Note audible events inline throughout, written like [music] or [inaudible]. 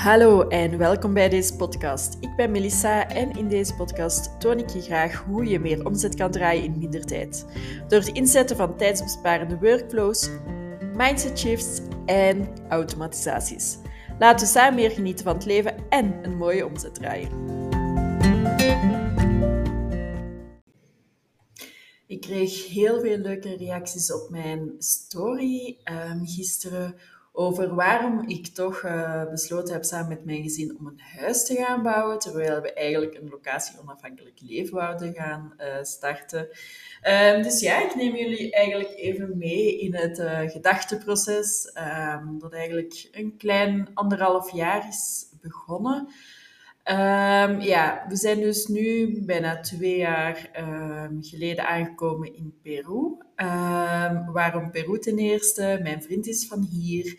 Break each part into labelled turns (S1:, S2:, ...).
S1: Hallo en welkom bij deze podcast. Ik ben Melissa en in deze podcast toon ik je graag hoe je meer omzet kan draaien in minder tijd. Door het inzetten van tijdsbesparende workflows, mindset shifts en automatisaties. Laten we samen meer genieten van het leven en een mooie omzet draaien. Ik kreeg heel veel leuke reacties op mijn story um, gisteren over waarom ik toch uh, besloten heb samen met mijn gezin om een huis te gaan bouwen, terwijl we eigenlijk een locatie-onafhankelijk leven wouden gaan uh, starten. Um, dus ja, ik neem jullie eigenlijk even mee in het uh, gedachteproces, um, dat eigenlijk een klein anderhalf jaar is begonnen. Um, ja, we zijn dus nu bijna twee jaar um, geleden aangekomen in Peru. Um, waarom Peru ten eerste? Mijn vriend is van hier.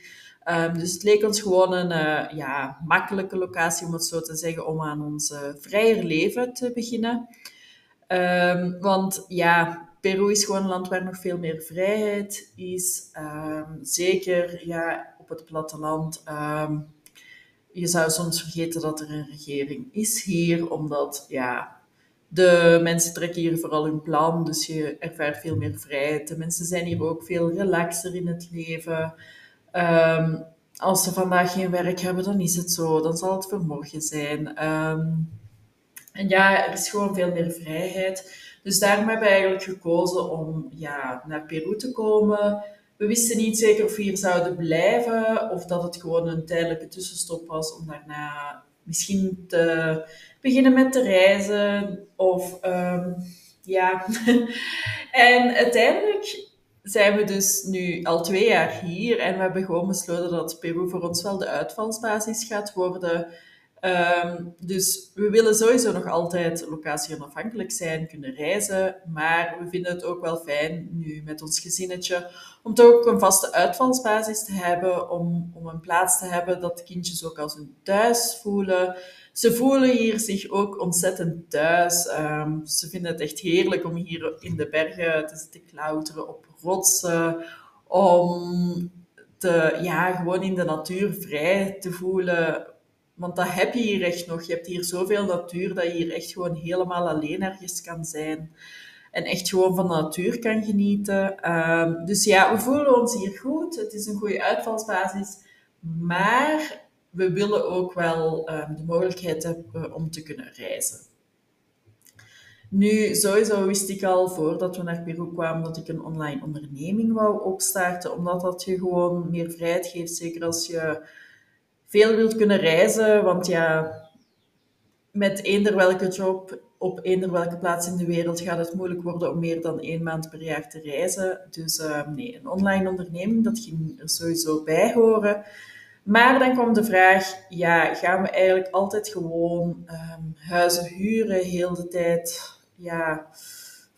S1: dus het leek ons gewoon een uh, ja, makkelijke locatie, om het zo te zeggen, om aan ons uh, vrijer leven te beginnen. want ja, Peru is gewoon een land waar nog veel meer vrijheid is. zeker ja, op het platteland je zou soms vergeten dat er een regering is hier, omdat ja, de mensen trekken hier vooral hun plan, dus je ervaart veel meer vrijheid. De mensen zijn hier ook veel relaxer in het leven. Um, als ze vandaag geen werk hebben, dan is het zo, dan zal het voor morgen zijn. Um, en ja, er is gewoon veel meer vrijheid. Dus daarom hebben we eigenlijk gekozen om ja, naar Peru te komen. We wisten niet zeker of we hier zouden blijven of dat het gewoon een tijdelijke tussenstop was om daarna misschien te beginnen met te reizen. Of um, ja. [laughs] en uiteindelijk zijn we dus nu al twee jaar hier en we hebben gewoon besloten dat Peru voor ons wel de uitvalsbasis gaat worden. Um, dus we willen sowieso nog altijd locatie onafhankelijk zijn, kunnen reizen, maar we vinden het ook wel fijn nu met ons gezinnetje om toch ook een vaste uitvalsbasis te hebben, om, om een plaats te hebben dat de kindjes ook als hun thuis voelen. Ze voelen hier zich ook ontzettend thuis. Um, ze vinden het echt heerlijk om hier in de bergen te zitten klauteren op rotsen, om te, ja, gewoon in de natuur vrij te voelen want dat heb je hier echt nog. Je hebt hier zoveel natuur dat je hier echt gewoon helemaal alleen ergens kan zijn. En echt gewoon van de natuur kan genieten. Um, dus ja, we voelen ons hier goed. Het is een goede uitvalsbasis. Maar we willen ook wel um, de mogelijkheid hebben om te kunnen reizen. Nu, sowieso wist ik al voordat we naar Peru kwamen dat ik een online onderneming wou opstarten, omdat dat je gewoon meer vrijheid geeft. Zeker als je veel wilt kunnen reizen, want ja, met eender welke job op eender welke plaats in de wereld gaat het moeilijk worden om meer dan één maand per jaar te reizen. Dus uh, nee, een online onderneming, dat ging er sowieso bij horen. Maar dan kwam de vraag, ja, gaan we eigenlijk altijd gewoon um, huizen huren heel de tijd? Ja,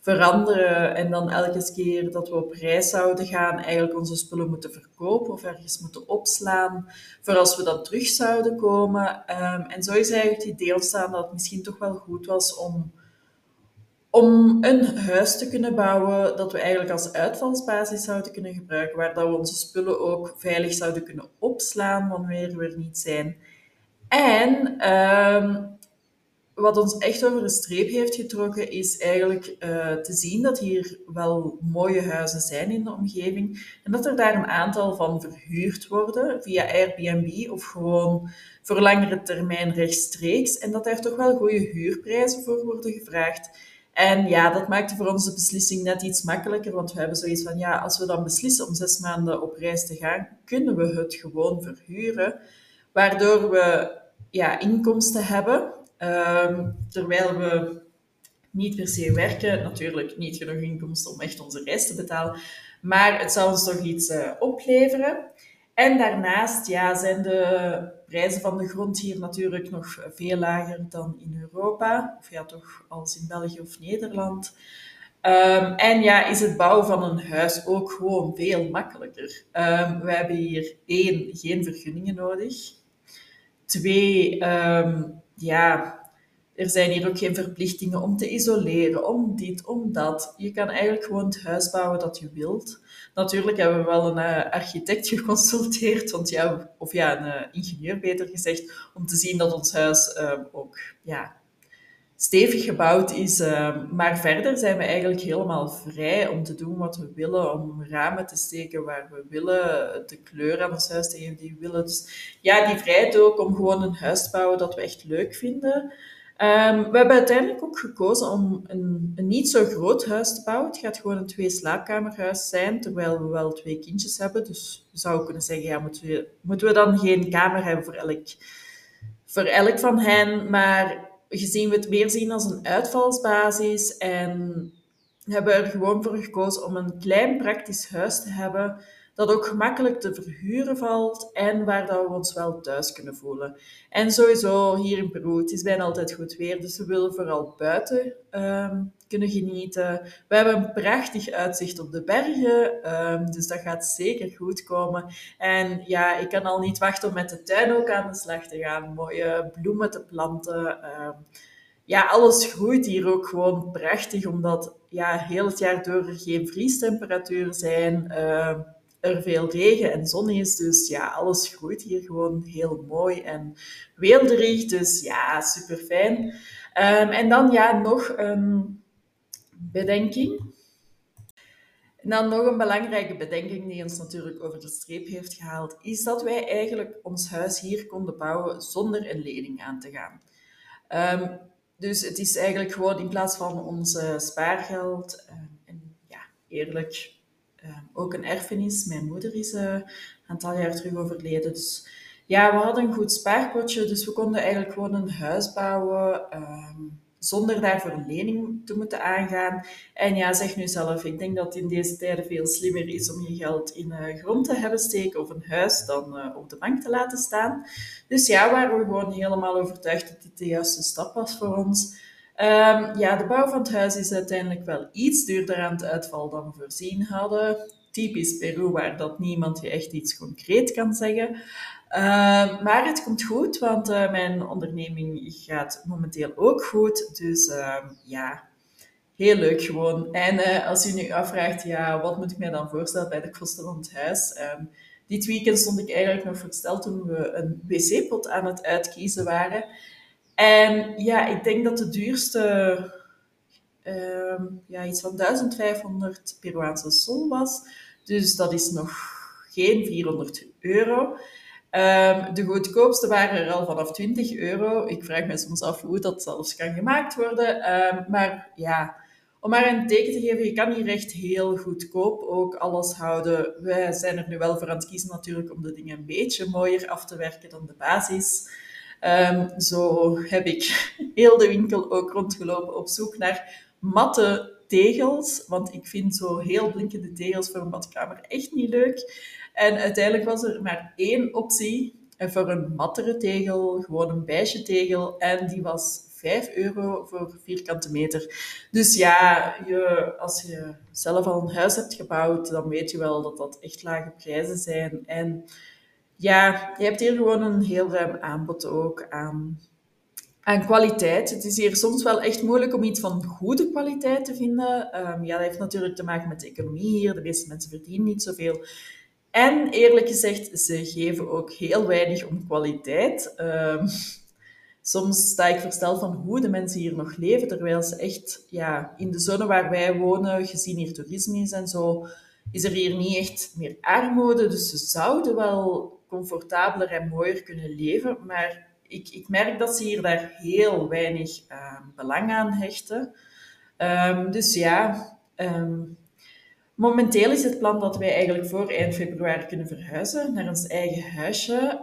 S1: veranderen en dan elke keer dat we op reis zouden gaan, eigenlijk onze spullen moeten verkopen of ergens moeten opslaan, voor als we dan terug zouden komen. Um, en zo is eigenlijk het idee ontstaan dat het misschien toch wel goed was om, om een huis te kunnen bouwen dat we eigenlijk als uitvalsbasis zouden kunnen gebruiken, waar dat we onze spullen ook veilig zouden kunnen opslaan wanneer we er niet zijn. En um, wat ons echt over de streep heeft getrokken, is eigenlijk uh, te zien dat hier wel mooie huizen zijn in de omgeving. En dat er daar een aantal van verhuurd worden via Airbnb of gewoon voor langere termijn rechtstreeks. En dat daar toch wel goede huurprijzen voor worden gevraagd. En ja, dat maakte voor ons de beslissing net iets makkelijker, want we hebben zoiets van, ja, als we dan beslissen om zes maanden op reis te gaan, kunnen we het gewoon verhuren, waardoor we ja, inkomsten hebben Um, terwijl we niet per se werken, natuurlijk niet genoeg inkomsten om echt onze reis te betalen, maar het zou ons toch iets uh, opleveren. En daarnaast ja, zijn de prijzen van de grond hier natuurlijk nog veel lager dan in Europa, of ja, toch als in België of Nederland. Um, en ja, is het bouwen van een huis ook gewoon veel makkelijker. Um, we hebben hier één, geen vergunningen nodig. Twee, ja, er zijn hier ook geen verplichtingen om te isoleren, om dit, om dat. Je kan eigenlijk gewoon het huis bouwen dat je wilt. Natuurlijk hebben we wel een uh, architect [laughs] geconsulteerd, want ja, of ja, een uh, ingenieur beter gezegd, om te zien dat ons huis uh, ook ja, stevig gebouwd is. maar verder zijn we eigenlijk helemaal vrij om te doen wat we willen, om ramen te steken waar we willen, de kleur aan ons huis te geven die we willen. Dus ja, die vrijheid ook om gewoon een huis te bouwen dat we echt leuk vinden. Um, we hebben uiteindelijk ook gekozen om een, een, niet zo groot huis te bouwen. Het gaat gewoon een twee-slaapkamerhuis zijn, terwijl we wel twee kindjes hebben. Dus je zou kunnen zeggen, ja, moeten we, moeten we dan geen kamer hebben voor elk, voor elk van hen? Maar gezien we het meer zien als een uitvalsbasis en hebben we er gewoon voor gekozen om een klein praktisch huis te hebben dat ook gemakkelijk te verhuren valt en waar dat we ons wel thuis kunnen voelen. En sowieso hier in Peru, het is bijna altijd goed weer, dus we willen vooral buiten um, kunnen genieten. We hebben een prachtig uitzicht op de bergen, um, dus dat gaat zeker goed komen. En ja, ik kan al niet wachten om met de tuin ook aan de slag te gaan, mooie bloemen te planten. Um, ja, alles groeit hier ook gewoon prachtig, omdat ja, heel het jaar door er geen vriestemperaturen zijn. Er veel regen en zon is. Dus ja, alles groeit hier gewoon heel mooi en weelderig. Dus ja, super fijn. Um, en dan ja, nog een bedenking. En dan nog een belangrijke bedenking die ons natuurlijk over de streep heeft gehaald, is dat wij eigenlijk ons huis hier konden bouwen zonder een lening aan te gaan. Um, dus het is eigenlijk gewoon in plaats van ons spaargeld, um, en ja, eerlijk, ook een erfenis. Mijn moeder is uh, een aantal jaar terug overleden. Dus ja, we hadden een goed spaarpotje. Dus we konden eigenlijk gewoon een huis bouwen. Um, zonder daarvoor een lening te moeten aangaan. En ja, zeg nu zelf, ik denk dat het in deze tijden veel slimmer is om je geld in uh, grond te hebben steken of een huis dan uh, op de bank te laten staan. Dus ja, waren we gewoon helemaal overtuigd dat dit de juiste stap was voor ons. Um, ja, de bouw van het huis is uiteindelijk wel iets duurder aan het uitval dan we voorzien hadden. Typisch Peru, waar dat niemand je echt iets concreet kan zeggen. Uh, maar het komt goed, want uh, mijn onderneming gaat momenteel ook goed. Dus uh, ja, heel leuk gewoon. En eh, als je nu afvraagt, ja, wat moet ik mij dan voorstellen bij de kosten van het huis? Dit weekend stond ik eigenlijk nog versteld toen we een wc-pot aan het uitkiezen waren. En ja, ik denk dat de duurste uh, ja, iets van 1500 Peruaanse sol was. Dus dat is nog geen 400 euro. Um, de goedkoopste waren er al vanaf 20 euro. Ik vraag me soms af hoe dat zelfs kan gemaakt worden. Um, maar ja, om maar een teken te geven, je kan hier echt heel goedkoop ook alles houden. Wij zijn er nu wel voor aan het kiezen natuurlijk om de dingen een beetje mooier af te werken dan de basis. Um, zo heb ik [laughs] heel de winkel ook rondgelopen op zoek naar matte tegels. Want ik vind zo heel blinkende tegels voor een badkamer echt niet leuk. En uiteindelijk was er maar één optie voor een mattere tegel, gewoon een beige tegel. En die was 5 euro voor vierkante meter. Dus ja, je, als je zelf al een huis hebt gebouwd, dan weet je wel dat dat echt lage prijzen zijn. En ja, je hebt hier gewoon een heel ruim aanbod ook aan, aan kwaliteit. Het is hier soms wel echt moeilijk om iets van goede kwaliteit te vinden. Um, ja, dat heeft natuurlijk te maken met de economie hier. De meeste mensen verdienen niet zoveel. En eerlijk gezegd, ze geven ook heel weinig om kwaliteit. Um, soms sta ik versteld van hoe de mensen hier nog leven, terwijl ze echt ja, in de zone waar wij wonen, gezien hier toerisme is en zo, is er hier niet echt meer armoede. Dus ze zouden wel comfortabeler en mooier kunnen leven. Maar ik, ik merk dat ze hier daar heel weinig uh, belang aan hechten. Um, dus ja, um, momenteel is het plan dat wij eigenlijk voor eind februari kunnen verhuizen naar ons eigen huisje.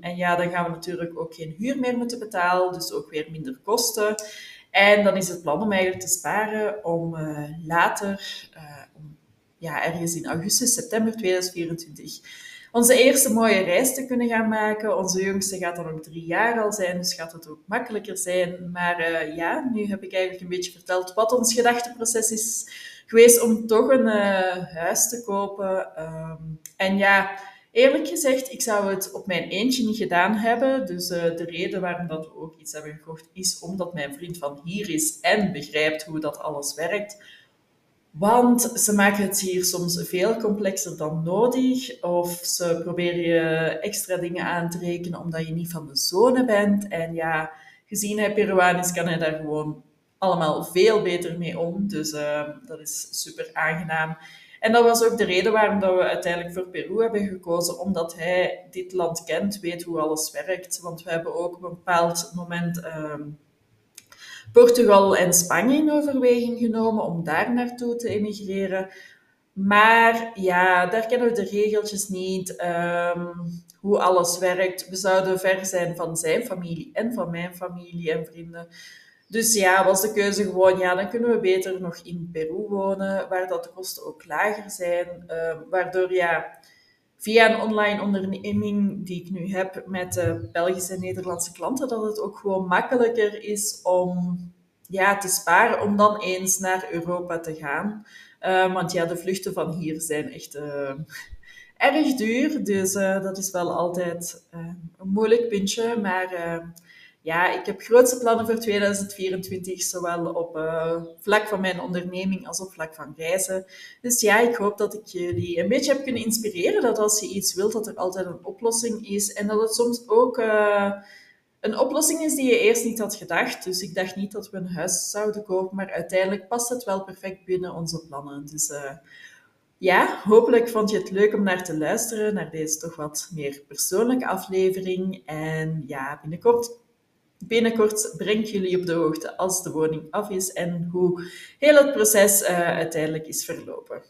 S1: En ja, dan gaan we natuurlijk ook geen huur meer moeten betalen, dus ook weer minder kosten. En dan is het plan om eigenlijk te sparen om uh, later, om, ja, ergens in augustus, september 2024 onze eerste mooie reis te kunnen gaan maken. Onze jongste gaat dan ook drie jaar al zijn, dus gaat het ook makkelijker zijn. Maar uh, ja, nu heb ik eigenlijk een beetje verteld wat ons gedachteproces is geweest om toch een uh, huis te kopen. Um, en ja, Eerlijk gezegd, ik zou het op mijn eentje niet gedaan hebben. Dus uh, de reden waarom dat we ook iets hebben gekocht, is omdat mijn vriend van hier is en begrijpt hoe dat alles werkt. Want ze maken het hier soms veel complexer dan nodig. Of ze proberen je extra dingen aan te rekenen omdat je niet van de zone bent. En ja, gezien hij Peruaan is, kan hij daar gewoon allemaal veel beter mee om. Dus uh, dat is super aangenaam. En dat was ook de reden waarom dat we uiteindelijk voor Peru hebben gekozen, omdat hij dit land kent, weet hoe alles werkt. Want we hebben ook op een bepaald moment um, Portugal en Spanje in overweging genomen om daar naartoe te emigreren. Maar ja, daar kennen we de regeltjes niet, um, hoe alles werkt. We zouden ver zijn van zijn familie en van mijn familie en vrienden. Dus ja, was de keuze gewoon, ja, dan kunnen we beter nog in Peru wonen, waar dat de kosten ook lager zijn. Uh, waardoor ja, via een online onderneming die ik nu heb met Belgische en Nederlandse klanten, dat het ook gewoon makkelijker is om ja, te sparen om dan eens naar Europa te gaan. Uh, want ja, de vluchten van hier zijn echt uh, erg duur. Dus uh, dat is wel altijd een moeilijk puntje. Maar ja, ik heb grootste plannen voor 2024, zowel op uh, vlak van mijn onderneming als op vlak van reizen. Dus ja, ik hoop dat ik jullie een beetje heb kunnen inspireren dat als je iets wilt, dat er altijd een oplossing is. En dat het soms ook uh, een oplossing is die je eerst niet had gedacht. Dus ik dacht niet dat we een huis zouden kopen, maar uiteindelijk past het wel perfect binnen onze plannen. Dus uh, ja, hopelijk vond je het leuk om naar te luisteren, naar deze toch wat meer persoonlijke aflevering. En ja, binnenkort Binnenkort breng ik jullie op de hoogte als de woning af is en hoe heel het proces uh, uiteindelijk is verlopen.